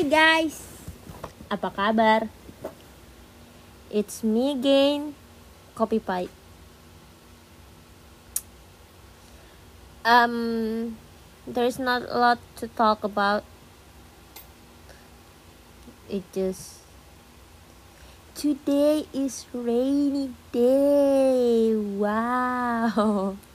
Hai guys, apa kabar? It's me again, Copy Pie. Um, there's not a lot to talk about. It just today is rainy day. Wow.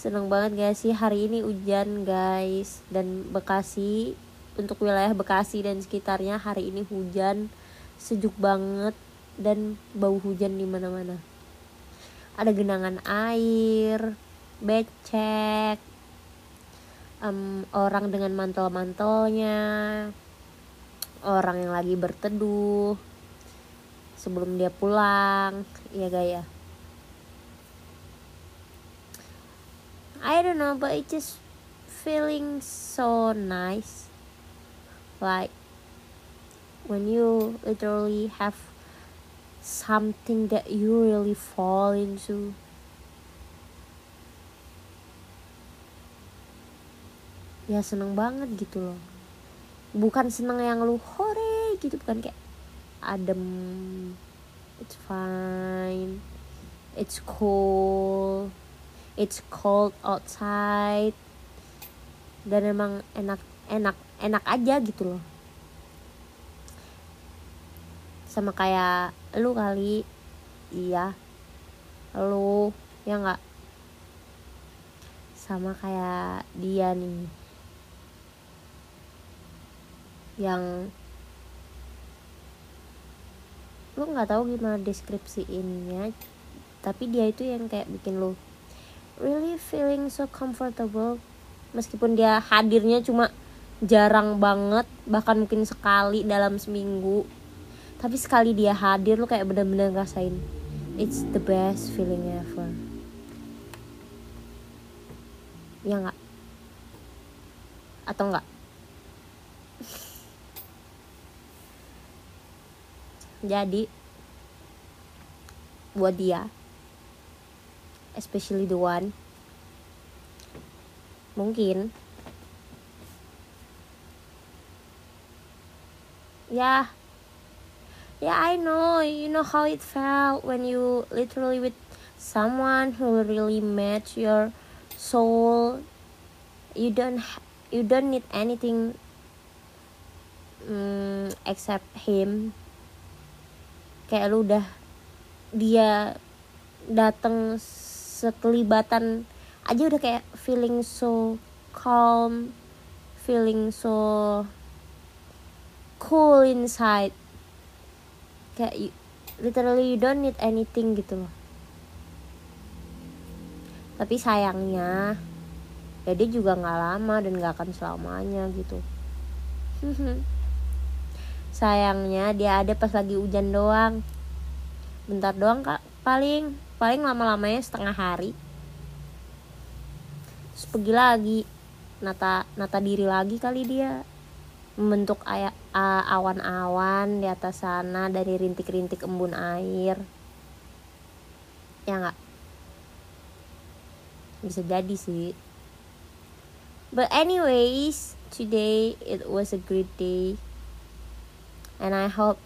Seneng banget gak sih hari ini hujan guys? Dan Bekasi Untuk wilayah Bekasi dan sekitarnya hari ini hujan Sejuk banget Dan bau hujan di mana mana Ada genangan air Becek um, Orang dengan mantel-mantelnya Orang yang lagi berteduh Sebelum dia pulang Iya gak I don't know, but it just feeling so nice. Like when you literally have something that you really fall into. Ya seneng banget gitu loh. Bukan seneng yang lu hore gitu, bukan kayak adem. It's fine. It's cool it's cold outside. Dan emang enak enak enak aja gitu loh. Sama kayak lu kali. Iya. Lu ya nggak? Sama kayak dia nih. Yang lu nggak tahu gimana deskripsiinnya tapi dia itu yang kayak bikin lu really feeling so comfortable. Meskipun dia hadirnya cuma jarang banget bahkan mungkin sekali dalam seminggu. Tapi sekali dia hadir lu kayak bener-bener ngerasain it's the best feeling ever. Ya nggak? Atau enggak jadi buat dia especially the one. Mungkin. Yeah. Yeah I know. You know how it felt when you literally with someone who really match your soul. You don't you don't need anything um, except him. Kayak lu udah dia datang sekelibatan aja udah kayak feeling so calm feeling so cool inside. Kayak you, literally you don't need anything gitu loh. Tapi sayangnya ya dia juga nggak lama dan nggak akan selamanya gitu. Sayangnya dia ada pas lagi hujan doang. Bentar doang kak paling paling lama-lamanya setengah hari. Terus pergi lagi. Nata nata diri lagi kali dia. Membentuk awan-awan di atas sana dari rintik-rintik embun air. Ya nggak? Bisa jadi sih. But anyways today it was a great day. And I hope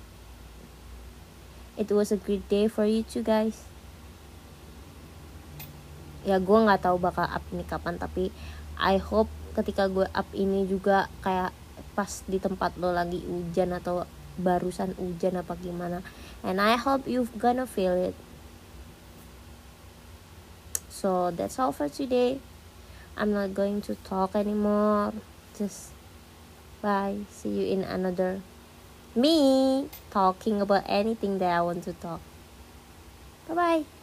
it was a great day for you too guys ya gue nggak tahu bakal up ini kapan tapi I hope ketika gue up ini juga kayak pas di tempat lo lagi hujan atau barusan hujan apa gimana. And I hope you gonna feel it. So that's all for today. I'm not going to talk anymore. Just bye. See you in another me talking about anything that I want to talk. Bye bye